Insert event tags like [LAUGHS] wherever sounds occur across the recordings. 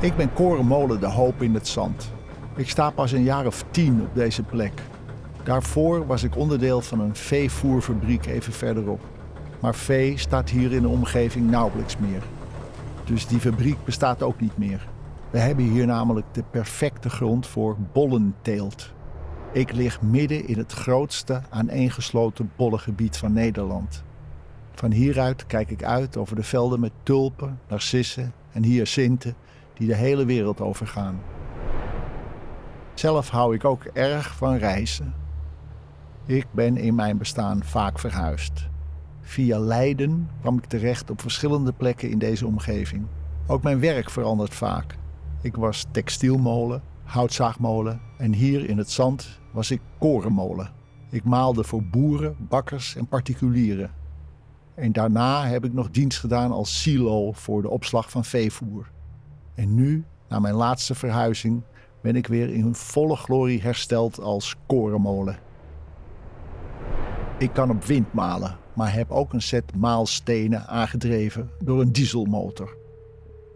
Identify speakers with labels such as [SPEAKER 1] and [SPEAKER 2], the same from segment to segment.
[SPEAKER 1] Ik ben Korenmolen de Hoop in het Zand. Ik sta pas een jaar of tien op deze plek. Daarvoor was ik onderdeel van een veevoerfabriek even verderop. Maar vee staat hier in de omgeving nauwelijks meer. Dus die fabriek bestaat ook niet meer. We hebben hier namelijk de perfecte grond voor bollenteelt. Ik lig midden in het grootste aaneengesloten bollengebied van Nederland. Van hieruit kijk ik uit over de velden met tulpen, narcissen en hyacinten die de hele wereld overgaan. Zelf hou ik ook erg van reizen. Ik ben in mijn bestaan vaak verhuisd. Via Leiden kwam ik terecht op verschillende plekken in deze omgeving. Ook mijn werk verandert vaak. Ik was textielmolen, houtzaagmolen en hier in het zand was ik korenmolen. Ik maalde voor boeren, bakkers en particulieren. En daarna heb ik nog dienst gedaan als silo voor de opslag van veevoer. En nu, na mijn laatste verhuizing, ben ik weer in volle glorie hersteld als korenmolen. Ik kan op wind malen, maar heb ook een set maalstenen aangedreven door een dieselmotor.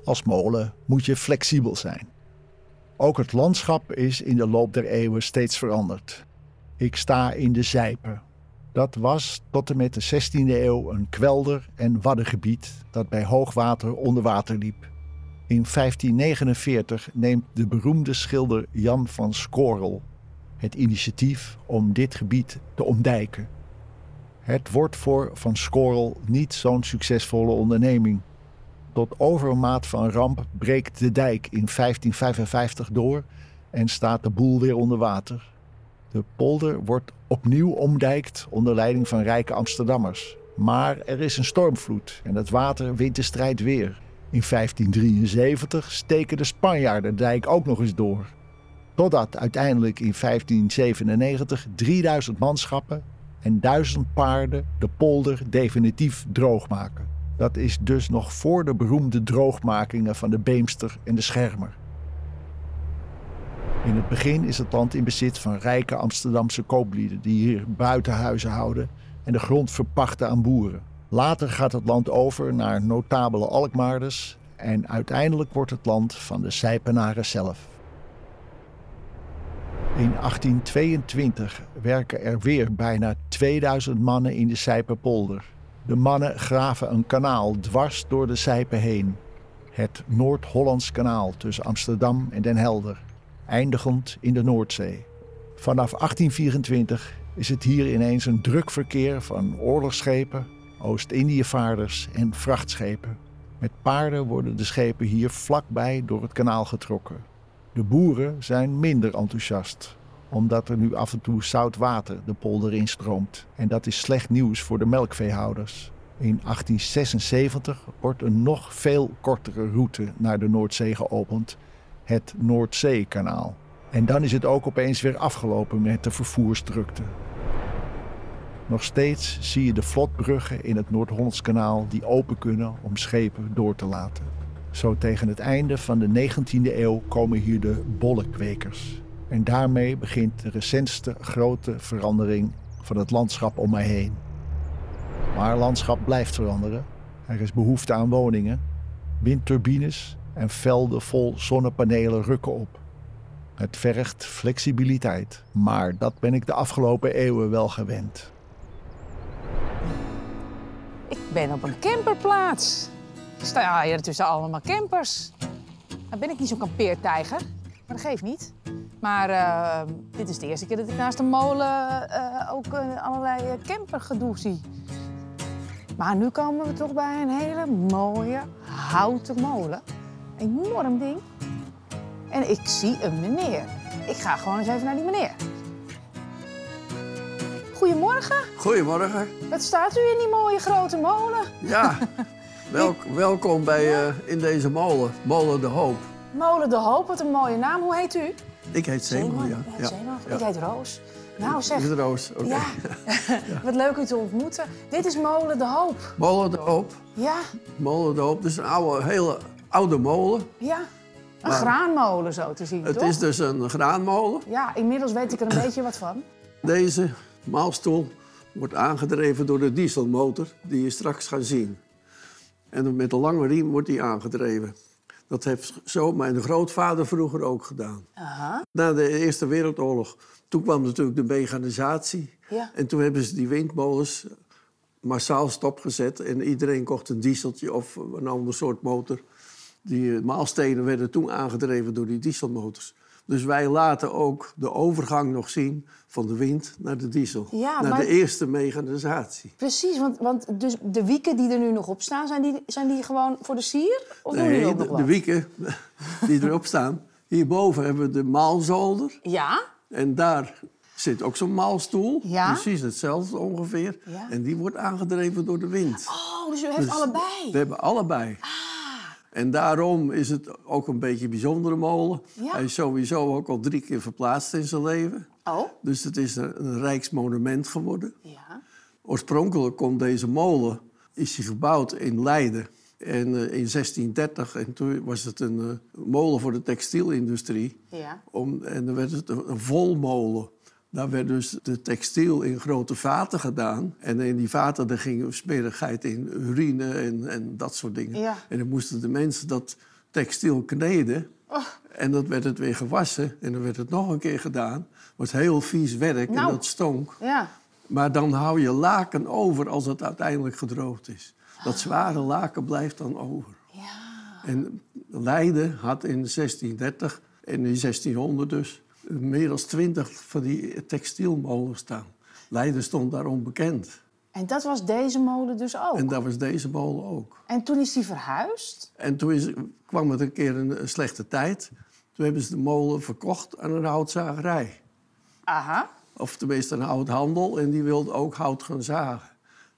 [SPEAKER 1] Als molen moet je flexibel zijn. Ook het landschap is in de loop der eeuwen steeds veranderd. Ik sta in de Zijpe. Dat was tot en met de 16e eeuw een kwelder- en waddengebied dat bij hoogwater onder water liep. In 1549 neemt de beroemde schilder Jan van Scorel het initiatief om dit gebied te ontdijken. Het wordt voor Van Scorel niet zo'n succesvolle onderneming. Tot overmaat van ramp breekt de dijk in 1555 door en staat de boel weer onder water. De polder wordt opnieuw omdijkt onder leiding van rijke Amsterdammers. Maar er is een stormvloed en het water wint de strijd weer. In 1573 steken de Spanjaarden de dijk ook nog eens door. Totdat uiteindelijk in 1597 3000 manschappen en 1000 paarden de polder definitief droog maken. Dat is dus nog voor de beroemde droogmakingen van de Beemster en de Schermer. In het begin is het land in bezit van rijke Amsterdamse kooplieden die hier buitenhuizen houden en de grond verpachten aan boeren. Later gaat het land over naar notabele Alkmaarders en uiteindelijk wordt het land van de Sijpenaren zelf. In 1822 werken er weer bijna 2000 mannen in de Sijpenpolder. De mannen graven een kanaal dwars door de Sijpen heen. Het Noord-Hollands kanaal tussen Amsterdam en Den Helder, eindigend in de Noordzee. Vanaf 1824 is het hier ineens een druk verkeer van oorlogsschepen, Oost-Indiëvaarders en vrachtschepen. Met paarden worden de schepen hier vlakbij door het kanaal getrokken. De boeren zijn minder enthousiast, omdat er nu af en toe zout water de polder instroomt. En dat is slecht nieuws voor de melkveehouders. In 1876 wordt een nog veel kortere route naar de Noordzee geopend, het Noordzeekanaal. En dan is het ook opeens weer afgelopen met de vervoersdrukte. Nog steeds zie je de vlotbruggen in het Noord-Hollandskanaal die open kunnen om schepen door te laten. Zo tegen het einde van de 19e eeuw komen hier de bollenkwekers. En daarmee begint de recentste grote verandering van het landschap om mij heen. Maar het landschap blijft veranderen. Er is behoefte aan woningen, windturbines en velden vol zonnepanelen rukken op. Het vergt flexibiliteit, maar dat ben ik de afgelopen eeuwen wel gewend.
[SPEAKER 2] Ben op een camperplaats. Ik sta hier tussen allemaal campers. Nou ben ik niet zo'n kampeertijger, maar dat geeft niet. Maar eh, dit is de eerste keer dat ik naast een molen eh, ook eh, allerlei campergedoe zie. Maar nu komen we toch bij een hele mooie houten molen. Enorm ding. En ik zie een meneer. Ik ga gewoon eens even naar die meneer. Goedemorgen.
[SPEAKER 3] Goedemorgen.
[SPEAKER 2] Wat staat u in die mooie grote molen?
[SPEAKER 3] Ja, [LAUGHS] welk, welkom bij, eh, in deze molen, Molen de Hoop.
[SPEAKER 2] Molen de Hoop, wat een mooie naam. Hoe heet u?
[SPEAKER 3] Ik heet Zeeman, ja.
[SPEAKER 2] U heet
[SPEAKER 3] ja.
[SPEAKER 2] Zeeman.
[SPEAKER 3] ja.
[SPEAKER 2] Ik heet Roos. Nou zeg,
[SPEAKER 3] is Roos, oké. [LAUGHS]
[SPEAKER 2] ja. wat leuk u te ontmoeten. Dit is Molen de Hoop.
[SPEAKER 3] Molen de Hoop,
[SPEAKER 2] Ja,
[SPEAKER 3] Molen de Hoop. Dit is een oude, hele oude molen.
[SPEAKER 2] ja. Een
[SPEAKER 3] Maar-
[SPEAKER 2] graanmolen zo te zien,
[SPEAKER 3] Het
[SPEAKER 2] toch?
[SPEAKER 3] is dus een graanmolen.
[SPEAKER 2] Ja, inmiddels weet ik er een beetje wat van.
[SPEAKER 3] Deze maalstoel wordt aangedreven door de dieselmotor die je straks gaat zien. En met een lange riem wordt die aangedreven. Dat heeft zo mijn grootvader vroeger ook gedaan.
[SPEAKER 2] Aha.
[SPEAKER 3] Na de Eerste Wereldoorlog, toen kwam natuurlijk de mechanisatie.
[SPEAKER 2] Ja.
[SPEAKER 3] En toen hebben ze die windmolens massaal stopgezet. En iedereen kocht een dieseltje of een ander soort motor. Die eh, maalstenen werden toen aangedreven door die dieselmotors. Dus wij laten ook de overgang nog zien van de wind naar de diesel.
[SPEAKER 2] Ja,
[SPEAKER 3] naar
[SPEAKER 2] maar-
[SPEAKER 3] de eerste mechanisatie.
[SPEAKER 2] Precies, want, want dus de wieken die er nu nog op staan, zijn die, zijn die gewoon voor de sier? Of doen die
[SPEAKER 3] Nee,
[SPEAKER 2] ook nog
[SPEAKER 3] de, de wieken [LAUGHS] die erop staan. Hierboven hebben we de maalzolder.
[SPEAKER 2] Ja?
[SPEAKER 3] En daar zit ook zo'n maalstoel.
[SPEAKER 2] Ja.
[SPEAKER 3] Precies hetzelfde ongeveer.
[SPEAKER 2] Ja.
[SPEAKER 3] En die wordt aangedreven door de wind.
[SPEAKER 2] Oh, dus u heeft
[SPEAKER 3] Dus
[SPEAKER 2] allebei.
[SPEAKER 3] We hebben allebei. En daarom is het ook een beetje een bijzondere molen.
[SPEAKER 2] Ja.
[SPEAKER 3] Hij is sowieso ook al drie keer verplaatst in zijn leven.
[SPEAKER 2] Oh?
[SPEAKER 3] Dus het is een, een rijksmonument geworden.
[SPEAKER 2] Ja.
[SPEAKER 3] Oorspronkelijk komt deze molen, is hij gebouwd in Leiden. En eh, in 1630, en toen was het een eh, molen voor de textielindustrie.
[SPEAKER 2] Ja.
[SPEAKER 3] Om, en dan werd het een, een volmolen. Daar werd dus de textiel in grote vaten gedaan. En in die vaten daar ging smerigheid in, urine en, en dat soort dingen.
[SPEAKER 2] Ja.
[SPEAKER 3] En dan moesten de mensen dat textiel kneden.
[SPEAKER 2] Oh.
[SPEAKER 3] En dan werd het weer gewassen. En dan werd het nog een keer gedaan. Het was heel vies werk
[SPEAKER 2] Nou.
[SPEAKER 3] en dat stonk.
[SPEAKER 2] Ja.
[SPEAKER 3] Maar dan hou je laken over als het uiteindelijk gedroogd is. Dat zware laken blijft dan over.
[SPEAKER 2] Ja.
[SPEAKER 3] En Leiden had in 1630 en in 1600 dus meer dan twintig van die textielmolens staan. Leiden stond daarom bekend.
[SPEAKER 2] En dat was deze molen dus ook?
[SPEAKER 3] En dat was deze molen ook.
[SPEAKER 2] En toen is die verhuisd?
[SPEAKER 3] En toen is, kwam het een keer een, een slechte tijd. Toen hebben ze de molen verkocht aan een houtzagerij.
[SPEAKER 2] Aha.
[SPEAKER 3] Of tenminste een houthandel. En die wilde ook hout gaan zagen.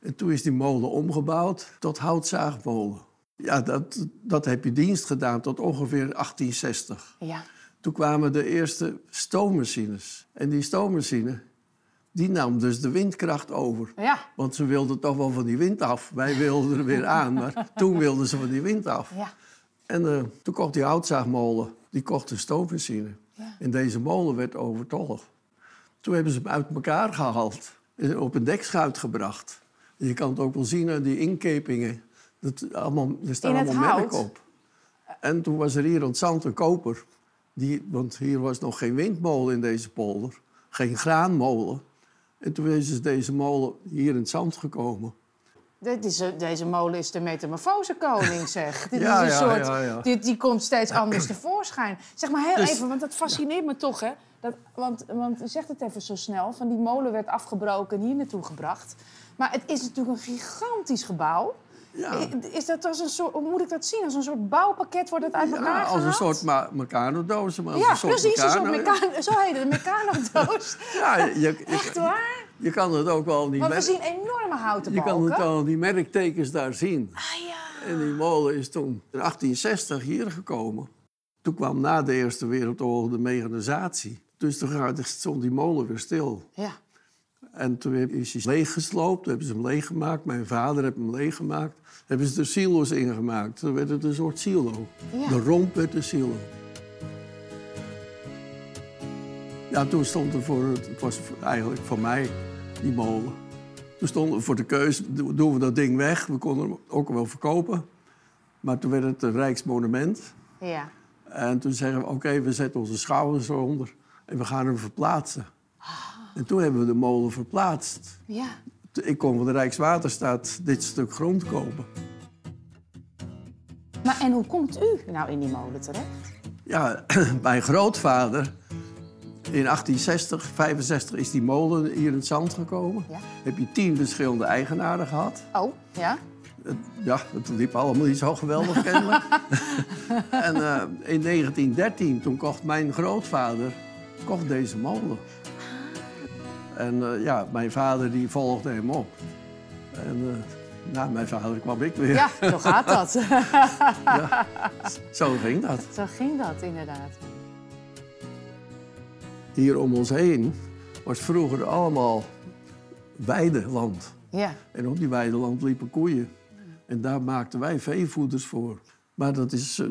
[SPEAKER 3] En toen is die molen omgebouwd tot houtzaagmolen. Ja, dat, dat heb je dienst gedaan tot ongeveer 1860.
[SPEAKER 2] Ja.
[SPEAKER 3] Toen kwamen de eerste stoommachines. En die stoommachine, die nam dus de windkracht over.
[SPEAKER 2] Ja.
[SPEAKER 3] Want ze wilden toch wel van die wind af. Wij [LAUGHS] wilden er weer aan, maar toen wilden ze van die wind af.
[SPEAKER 2] Ja.
[SPEAKER 3] En eh, toen kocht die houtzaagmolen, die kocht een stoommachine.
[SPEAKER 2] Ja.
[SPEAKER 3] En deze molen werd overtollig. Toen hebben ze hem uit elkaar gehaald en op een dekschuit gebracht. En je kan het ook wel zien aan die inkepingen. Dat allemaal, er staan
[SPEAKER 2] In
[SPEAKER 3] allemaal merken op. En toen was er hier aan het zand een koper. Die, want hier was nog geen windmolen in deze polder. Geen graanmolen. En toen is dus deze molen hier in het zand gekomen.
[SPEAKER 2] Dit is, deze molen is de metamorfosekoning, zeg. [LAUGHS] Dit
[SPEAKER 3] Ja,
[SPEAKER 2] is een
[SPEAKER 3] ja,
[SPEAKER 2] soort,
[SPEAKER 3] ja, ja.
[SPEAKER 2] Dit, die komt steeds [CLEARS THROAT] anders tevoorschijn. Zeg maar heel
[SPEAKER 3] Dus-
[SPEAKER 2] even, want dat fascineert me toch, hè? Dat, want, want u zegt het even zo snel, van die molen werd afgebroken en hier naartoe gebracht. Maar het is natuurlijk een gigantisch gebouw.
[SPEAKER 3] Ja.
[SPEAKER 2] I- Is dat als een soort, hoe moet ik dat zien? Als een soort bouwpakket wordt het uit elkaar
[SPEAKER 3] Ja, als een soort Meccano-doos. maar als
[SPEAKER 2] Ja,
[SPEAKER 3] een soort
[SPEAKER 2] precies, een soort zo heet het, een mecanodoos. [LAUGHS]
[SPEAKER 3] Ja, je, je,
[SPEAKER 2] Echt waar?
[SPEAKER 3] je kan het ook wel niet
[SPEAKER 2] Want we zien enorme houten
[SPEAKER 3] Je kan het
[SPEAKER 2] balken.
[SPEAKER 3] al die merktekens daar zien.
[SPEAKER 2] Ah ja.
[SPEAKER 3] En die molen is toen in 1860 hier gekomen. Toen kwam na de Eerste Wereldoorlog de mechanisatie. Dus toen stond die molen weer stil.
[SPEAKER 2] Ja.
[SPEAKER 3] En toen is hij leeggesloopt, toen hebben ze hem leeggemaakt. Mijn vader heeft hem leeggemaakt. Hebben ze er silo's ingemaakt. Toen werd het een soort silo.
[SPEAKER 2] Ja.
[SPEAKER 3] De romp werd de silo. Ja, toen stond er voor, het was eigenlijk voor mij, die molen. Toen stond er voor de keus, do- doen we dat ding weg. We konden hem ook wel verkopen. Maar toen werd het een rijksmonument.
[SPEAKER 2] Ja.
[SPEAKER 3] En toen zeggen we, oké, we zetten onze schouders eronder en we gaan hem verplaatsen. En toen hebben we de molen verplaatst.
[SPEAKER 2] Ja.
[SPEAKER 3] Ik kon van de Rijkswaterstaat dit stuk grond kopen.
[SPEAKER 2] Maar en hoe komt u nou in die molen terecht?
[SPEAKER 3] Ja, [CLEARS THROAT] mijn grootvader, in 1860, 65 is die molen hier in het zand gekomen.
[SPEAKER 2] Ja.
[SPEAKER 3] Heb je tien verschillende eigenaren gehad.
[SPEAKER 2] Oh, ja?
[SPEAKER 3] Ja, het liep allemaal niet zo geweldig kennelijk. [LAUGHS] en eh, in 1913, toen kocht mijn grootvader kocht deze molen. En eh, ja, mijn vader die volgde hem op. En eh, na mijn vader kwam ik weer.
[SPEAKER 2] Ja, zo gaat dat. [LAUGHS]
[SPEAKER 3] Zo ging dat.
[SPEAKER 2] zo ging dat inderdaad.
[SPEAKER 3] Hier om ons heen was vroeger allemaal weideland.
[SPEAKER 2] Ja.
[SPEAKER 3] En op die weideland liepen koeien. En daar maakten wij veevoeders voor. Maar dat is eh,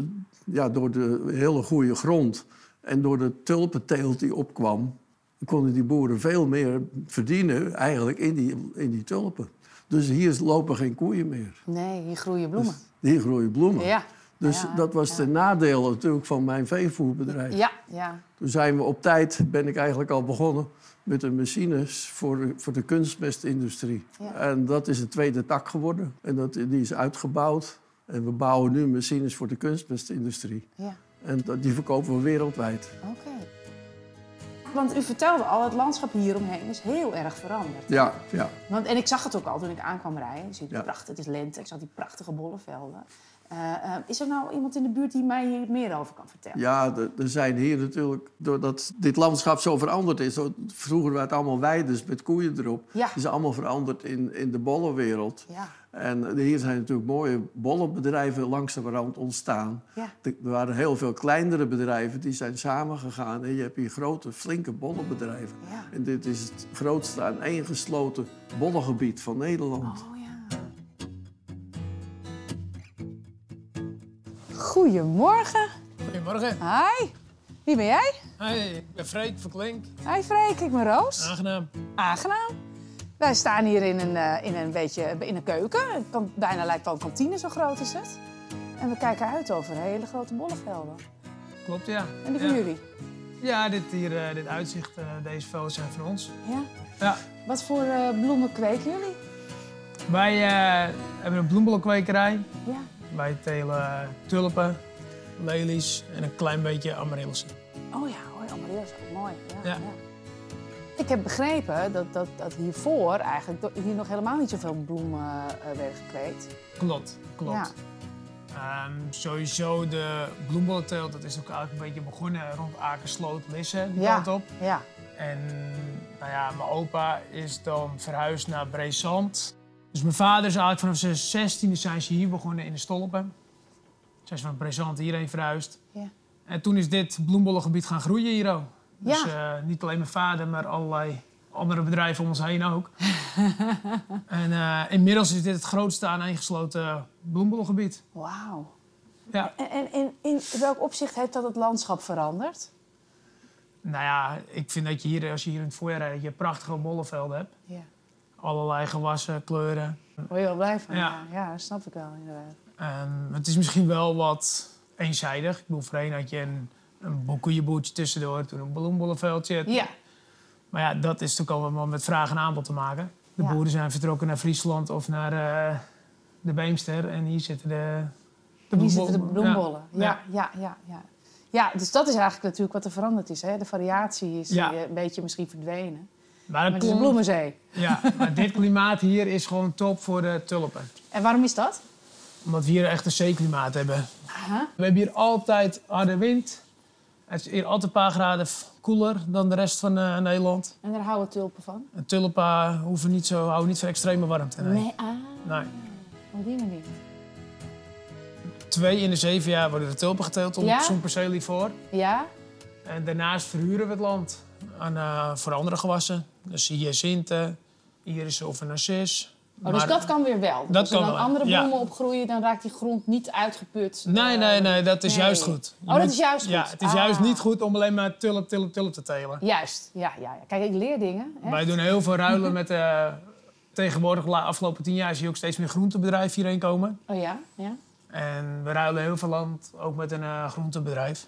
[SPEAKER 3] ja, door de hele goede grond en door de tulpenteelt die opkwam... konden die boeren veel meer verdienen eigenlijk in die, in die tulpen. Dus hier lopen geen koeien meer.
[SPEAKER 2] Nee, hier groeien bloemen.
[SPEAKER 3] Hier groeien bloemen.
[SPEAKER 2] Ja.
[SPEAKER 3] Dus
[SPEAKER 2] Ja,
[SPEAKER 3] dat was
[SPEAKER 2] ja.
[SPEAKER 3] de nadeel natuurlijk van mijn veevoerbedrijf.
[SPEAKER 2] Ja, ja.
[SPEAKER 3] Toen zijn we op tijd, ben ik eigenlijk al begonnen met de machines voor de, voor de kunstmestindustrie.
[SPEAKER 2] Ja.
[SPEAKER 3] En dat is een tweede tak geworden. En dat, die is uitgebouwd. En we bouwen nu machines voor de kunstmestindustrie.
[SPEAKER 2] ja.
[SPEAKER 3] En dat, die verkopen we wereldwijd.
[SPEAKER 2] Oké. Want u vertelde al, het landschap hieromheen is heel erg veranderd.
[SPEAKER 3] Ja, ja.
[SPEAKER 2] Want, en ik zag het ook al toen ik aankwam rijden.
[SPEAKER 3] Ja.
[SPEAKER 2] prachtig, het is lente, ik zag die prachtige bollevelden. Eh, eh, is er nou iemand in de buurt die mij hier meer over kan vertellen?
[SPEAKER 3] Ja, er zijn hier natuurlijk, doordat dit landschap zo veranderd is... vroeger waren het allemaal weides met koeien erop.
[SPEAKER 2] Ja.
[SPEAKER 3] is allemaal veranderd in, in de bollenwereld.
[SPEAKER 2] Ja,
[SPEAKER 3] En hier zijn natuurlijk mooie bollenbedrijven langzamerhand ontstaan.
[SPEAKER 2] ja.
[SPEAKER 3] Er waren heel veel kleinere bedrijven die zijn samengegaan. En je hebt hier grote, flinke bollenbedrijven.
[SPEAKER 2] Ja.
[SPEAKER 3] En dit is het grootste aaneengesloten bollengebied van Nederland.
[SPEAKER 2] Oh ja. Goedemorgen.
[SPEAKER 4] Goedemorgen.
[SPEAKER 2] Hi. Wie ben jij?
[SPEAKER 4] Hi, ik ben Freek van Klink.
[SPEAKER 2] Hi Freek, ik ben Roos.
[SPEAKER 4] Aangenaam.
[SPEAKER 2] Aangenaam. Wij staan hier in een, eh, in een beetje in een keuken. Het kan, bijna lijkt wel een kantine, zo groot is het. En we kijken uit over hele grote bollevelden.
[SPEAKER 4] Klopt, ja.
[SPEAKER 2] En die van
[SPEAKER 4] ja.
[SPEAKER 2] jullie?
[SPEAKER 4] Ja, dit, hier, eh, dit uitzicht, eh, deze velden zijn van ons.
[SPEAKER 2] Ja.
[SPEAKER 4] Ja.
[SPEAKER 2] Wat voor bloemen kweken jullie?
[SPEAKER 4] Wij hebben een bloembollenkwekerij.
[SPEAKER 2] Ja.
[SPEAKER 4] Wij telen tulpen, lelies en een klein beetje amaryllissen.
[SPEAKER 2] Oh ja, oh, ja, amaryllis, ook mooi. Ja,
[SPEAKER 4] Ja.
[SPEAKER 2] ja. Ik heb begrepen dat, dat, dat hiervoor eigenlijk hier nog helemaal niet zoveel bloemen eh, werden gekweekt.
[SPEAKER 4] Klopt, klopt.
[SPEAKER 2] Ja.
[SPEAKER 4] Ehm, sowieso de bloembollenteelt, dat is ook eigenlijk een beetje begonnen rond Akersloot, Lisse, die
[SPEAKER 2] Ja.
[SPEAKER 4] kant op.
[SPEAKER 2] Ja.
[SPEAKER 4] En nou ja, mijn opa is dan verhuisd naar Breesand. Dus mijn vader is eigenlijk vanaf zijn zestiende zijn ze hier begonnen in de Stolpen. Zijn ze van Breesand hierheen verhuisd.
[SPEAKER 2] Ja.
[SPEAKER 4] En toen is dit bloembollengebied gaan groeien hier ook. Dus
[SPEAKER 2] Ja.
[SPEAKER 4] eh, niet alleen mijn vader, maar allerlei andere bedrijven om ons heen ook. [LAUGHS] en eh, inmiddels is dit het grootste aaneengesloten bloembollengebied.
[SPEAKER 2] Wauw.
[SPEAKER 4] Ja,
[SPEAKER 2] En, en, en in welk opzicht heeft dat het landschap veranderd?
[SPEAKER 4] nou ja, ik vind dat je hier, als je hier in het voorjaar rijdt, je prachtige bollenvelden hebt.
[SPEAKER 2] Ja.
[SPEAKER 4] Allerlei gewassen, kleuren.
[SPEAKER 2] Word je wel blij van?
[SPEAKER 4] Ja.
[SPEAKER 2] Ja, snap ik wel inderdaad.
[SPEAKER 4] Het is misschien wel wat eenzijdig. Ik bedoel, voorheen had je een, een koeienboertje tussendoor, toen een bloembollenveldje.
[SPEAKER 2] Ja.
[SPEAKER 4] Maar ja, dat is natuurlijk allemaal met vraag en aanbod te maken. De
[SPEAKER 2] Ja.
[SPEAKER 4] boeren zijn vertrokken naar Friesland of naar eh, de Beemster. En hier zitten de, de
[SPEAKER 2] Hier zitten de
[SPEAKER 4] bloembol-
[SPEAKER 2] bloembollen. Ja,
[SPEAKER 4] Ja.
[SPEAKER 2] ja, ja, ja. dus dat is eigenlijk natuurlijk wat er veranderd is. Hè? De variatie is eh, een beetje misschien verdwenen.
[SPEAKER 4] Maar,
[SPEAKER 2] het is een bloemenzee.
[SPEAKER 4] ja, maar dit klimaat hier is gewoon top voor de tulpen.
[SPEAKER 2] En waarom is dat?
[SPEAKER 4] Omdat we hier echt een zeeklimaat hebben.
[SPEAKER 2] Aha.
[SPEAKER 4] We hebben hier altijd harde wind. Het is hier altijd een paar graden koeler dan de rest van eh, Nederland.
[SPEAKER 2] En daar houden tulpen van?
[SPEAKER 4] En tulpen hoeven niet zo, houden niet van extreme warmte. Nee.
[SPEAKER 2] Nee, ah,
[SPEAKER 4] Nee.
[SPEAKER 2] op die manier.
[SPEAKER 4] Twee in de zeven jaar worden de tulpen geteeld op
[SPEAKER 2] Ja?
[SPEAKER 4] zo'n perceel voor.
[SPEAKER 2] Ja?
[SPEAKER 4] En daarnaast verhuren we het land aan, eh, voor andere gewassen. Dus hyacinten, iris of een
[SPEAKER 2] Oh, dus
[SPEAKER 4] Maar-
[SPEAKER 2] dat kan weer wel.
[SPEAKER 4] dat
[SPEAKER 2] Als er
[SPEAKER 4] kan
[SPEAKER 2] dan
[SPEAKER 4] wel,
[SPEAKER 2] andere
[SPEAKER 4] ja.
[SPEAKER 2] bloemen opgroeien, dan raakt die grond niet uitgeput.
[SPEAKER 4] Nee,
[SPEAKER 2] Eh,
[SPEAKER 4] nee, nee, dat is
[SPEAKER 2] nee.
[SPEAKER 4] juist goed. Je
[SPEAKER 2] Oh, dat is juist
[SPEAKER 4] Ja,
[SPEAKER 2] goed.
[SPEAKER 4] het is
[SPEAKER 2] Ah.
[SPEAKER 4] juist niet goed om alleen maar tulp, tulp, tulp te telen.
[SPEAKER 2] Juist, ja, ja, ja. Kijk, ik leer dingen. Hè?
[SPEAKER 4] Wij doen heel veel ruilen met... eh tegenwoordig, de afgelopen tien jaar, zie je ook steeds meer groentebedrijven hierheen komen.
[SPEAKER 2] Oh ja, ja.
[SPEAKER 4] En we ruilen heel veel land, ook met een eh, groentebedrijf.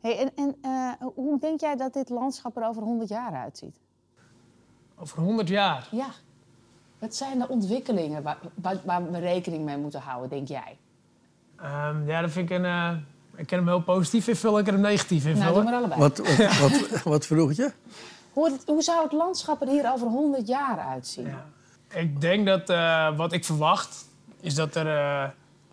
[SPEAKER 2] Hey, en en eh, hoe denk jij dat dit landschap er over 100 jaar uitziet?
[SPEAKER 4] Over 100 jaar.
[SPEAKER 2] Ja. Wat zijn de ontwikkelingen waar, waar, waar we rekening mee moeten houden, denk jij?
[SPEAKER 4] Ehm, ja, dat vind ik een... eh, ik kan hem heel positief invullen, ik kan hem negatief
[SPEAKER 2] Nou,
[SPEAKER 4] invullen.
[SPEAKER 2] doe maar allebei.
[SPEAKER 3] Wat, wat, wat, wat vroeg je? [LAUGHS]
[SPEAKER 2] Hoe, het- hoe zou het landschap er hier over 100 jaar uitzien?
[SPEAKER 4] Ja. Ik denk dat eh, wat ik verwacht, is dat er... eh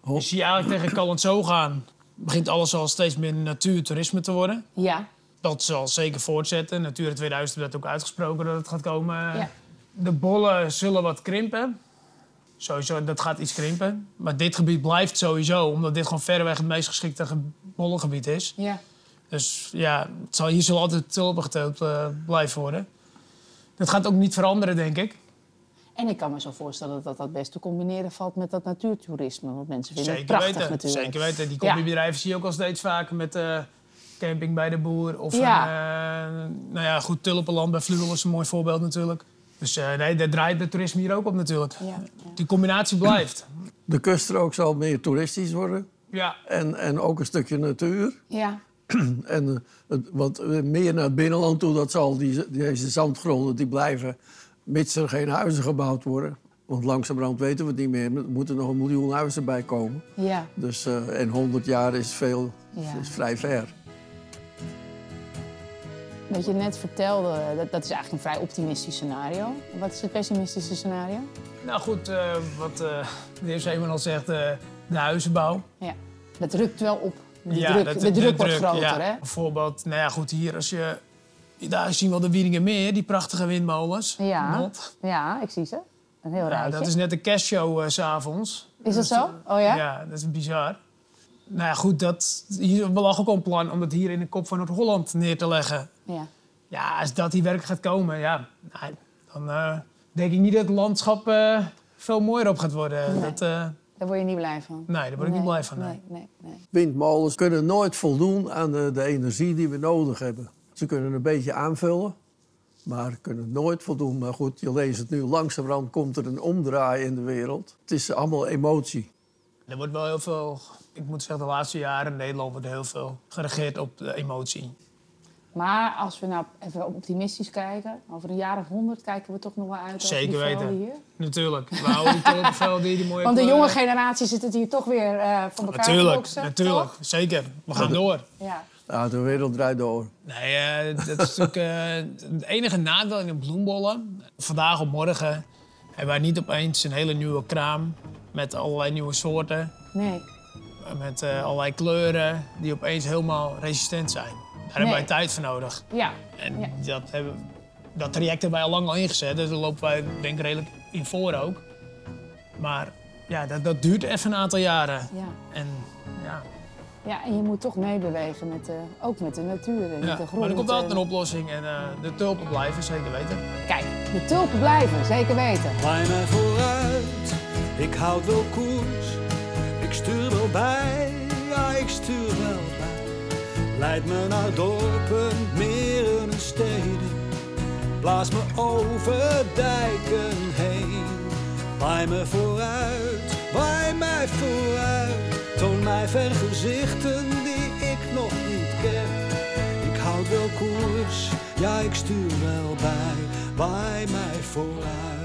[SPEAKER 3] Oh.
[SPEAKER 4] je ziet eigenlijk tegen Calend zo gaan, begint alles al steeds meer natuurtoerisme te worden.
[SPEAKER 2] Ja.
[SPEAKER 4] Dat zal zeker voortzetten. Natura 2000 heeft dat ook uitgesproken dat het gaat komen.
[SPEAKER 2] Ja.
[SPEAKER 4] De bollen zullen wat krimpen. Sowieso, dat gaat iets krimpen. Maar dit gebied blijft sowieso, omdat dit gewoon verreweg het meest geschikte ge- bollengebied is.
[SPEAKER 2] ja.
[SPEAKER 4] Dus ja, het zal, hier zal altijd tulpen geteeld eh, blijven worden. Dat gaat ook niet veranderen, denk ik.
[SPEAKER 2] En ik kan me zo voorstellen dat dat best te combineren valt met dat natuurtoerisme. Want mensen vinden het
[SPEAKER 4] Zeker
[SPEAKER 2] prachtig
[SPEAKER 4] weten.
[SPEAKER 2] natuurlijk.
[SPEAKER 4] Zeker weten. Die
[SPEAKER 2] Ja.
[SPEAKER 4] combibedrijven zie je ook al steeds vaker met eh, camping bij de boer. Of
[SPEAKER 2] Ja.
[SPEAKER 4] een, eh, nou ja, goed, tulpenland bij Vluwel is een mooi voorbeeld natuurlijk. Dus eh, nee, daar draait het toerisme hier ook op natuurlijk.
[SPEAKER 2] Ja, ja.
[SPEAKER 4] Die combinatie blijft.
[SPEAKER 3] De kuststrook zal meer toeristisch worden.
[SPEAKER 4] Ja,
[SPEAKER 3] en, en ook een stukje natuur.
[SPEAKER 2] Ja. [CLEARS THROAT]
[SPEAKER 3] En eh, het, wat eh, meer naar het binnenland toe, dat zal die, deze zandgronden die blijven, mits er geen huizen gebouwd worden. Want langzamerhand weten we het niet meer. Er moeten nog een miljoen huizen bij komen.
[SPEAKER 2] Ja.
[SPEAKER 3] Dus, eh, en 100 jaar is, veel,
[SPEAKER 2] Ja.
[SPEAKER 3] is vrij ver.
[SPEAKER 2] Wat je net vertelde, dat, dat is eigenlijk een vrij optimistisch scenario. Wat is het pessimistische scenario?
[SPEAKER 4] nou goed, eh, wat eh, de heer Zeeman al zegt, eh, de huizenbouw.
[SPEAKER 2] Ja. Dat rukt wel op. De
[SPEAKER 4] Ja,
[SPEAKER 2] druk,
[SPEAKER 4] dat-
[SPEAKER 2] de druk wordt
[SPEAKER 4] druk,
[SPEAKER 2] groter,
[SPEAKER 4] ja.
[SPEAKER 2] hè?
[SPEAKER 4] Bijvoorbeeld, nou ja, goed, hier als je... Daar zien we wel de Wieringenmeer, die prachtige windmolens.
[SPEAKER 2] Ja.
[SPEAKER 4] Not.
[SPEAKER 2] Ja, ik zie ze. Een heel
[SPEAKER 4] Ja,
[SPEAKER 2] rijtje.
[SPEAKER 4] dat is net de kerstshow s s'avonds.
[SPEAKER 2] Is dat zo? Oh ja?
[SPEAKER 4] Ja, dat is bizar. Nou ja, goed, dat, hier, we lag ook al een plan om dat hier in de kop van Noord-Holland neer te leggen.
[SPEAKER 2] Ja.
[SPEAKER 4] Ja, als dat hier werkelijk gaat komen, ja, nou, dan eh, denk ik niet dat het landschap eh, veel mooier op gaat worden.
[SPEAKER 2] Nee.
[SPEAKER 4] Dat, eh,
[SPEAKER 2] Daar word je niet blij van.
[SPEAKER 4] nee, daar word ik niet blij van. Nee.
[SPEAKER 2] Nee, nee, nee.
[SPEAKER 3] Windmolens kunnen nooit voldoen aan de, de energie die we nodig hebben. Ze kunnen een beetje aanvullen, maar kunnen nooit voldoen. Maar goed, je leest het nu, langzamerhand komt er een omdraai in de wereld. Het is allemaal emotie.
[SPEAKER 4] Er wordt wel heel veel, ik moet zeggen, de laatste jaren in Nederland wordt heel veel geregeerd op de emotie.
[SPEAKER 2] Maar als we nou even optimistisch kijken, over een jaar of honderd kijken we toch nog wel uit
[SPEAKER 4] Zeker
[SPEAKER 2] die
[SPEAKER 4] weten.
[SPEAKER 2] hier.
[SPEAKER 4] Natuurlijk. We houden die [LAUGHS] hier, die mooie
[SPEAKER 2] Want de
[SPEAKER 4] kleuren.
[SPEAKER 2] jonge generatie zit het hier toch weer eh van elkaar te
[SPEAKER 4] Natuurlijk,
[SPEAKER 2] boksen,
[SPEAKER 4] natuurlijk.
[SPEAKER 2] toch?
[SPEAKER 4] Zeker. We gaan door.
[SPEAKER 2] Ja.
[SPEAKER 3] Ja, de wereld draait door.
[SPEAKER 4] Nee, eh, dat is natuurlijk eh, het enige nadeel in de bloembollen. Vandaag of morgen hebben wij niet opeens een hele nieuwe kraam met allerlei nieuwe soorten.
[SPEAKER 2] Nee.
[SPEAKER 4] Met eh, allerlei kleuren die opeens helemaal resistent zijn. Daar hebben wij tijd voor nodig.
[SPEAKER 2] Ja.
[SPEAKER 4] En
[SPEAKER 2] Ja.
[SPEAKER 4] dat, hebben, dat traject hebben wij al lang al ingezet. Dus daar lopen wij denk ik redelijk in voor ook. Maar ja, dat, dat duurt even een aantal jaren.
[SPEAKER 2] Ja.
[SPEAKER 4] En ja,
[SPEAKER 2] ja, en je moet toch meebewegen met de, ook met de natuur en
[SPEAKER 4] ja.
[SPEAKER 2] met de grond.
[SPEAKER 4] maar er komt altijd
[SPEAKER 2] en-
[SPEAKER 4] een oplossing. En eh, de tulpen blijven, zeker weten.
[SPEAKER 2] Kijk, de tulpen blijven, zeker weten.
[SPEAKER 5] Ik houd wel koers. Ik stuur wel bij, ja ik stuur wel bij. Leid me naar dorpen, meren en steden. Blaas me over dijken heen. Waai me vooruit, waai mij vooruit. Toon mij vergezichten die ik nog niet ken. Ik houd wel koers, ja ik stuur wel bij. Waai mij vooruit.